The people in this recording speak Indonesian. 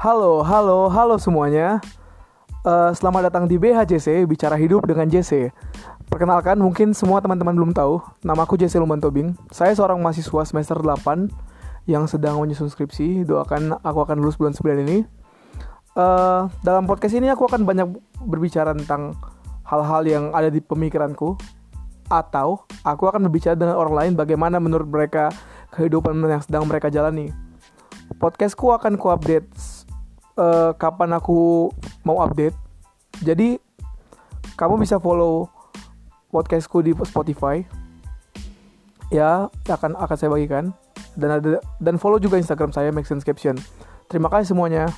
Halo, halo, halo semuanya. Uh, selamat datang di BHJC Bicara Hidup dengan JC. Perkenalkan, mungkin semua teman-teman belum tahu, nama aku JC Luman Tobing. Saya seorang mahasiswa semester 8 yang sedang menyusun skripsi. Doakan aku akan lulus bulan 9 ini. Uh, dalam podcast ini aku akan banyak berbicara tentang hal-hal yang ada di pemikiranku atau aku akan berbicara dengan orang lain bagaimana menurut mereka kehidupan yang sedang mereka jalani. Podcastku akan ku update uh, kapan aku mau update. Jadi kamu bisa follow podcastku di Spotify. Ya, akan akan saya bagikan dan ada dan follow juga Instagram saya Make Caption. Terima kasih semuanya.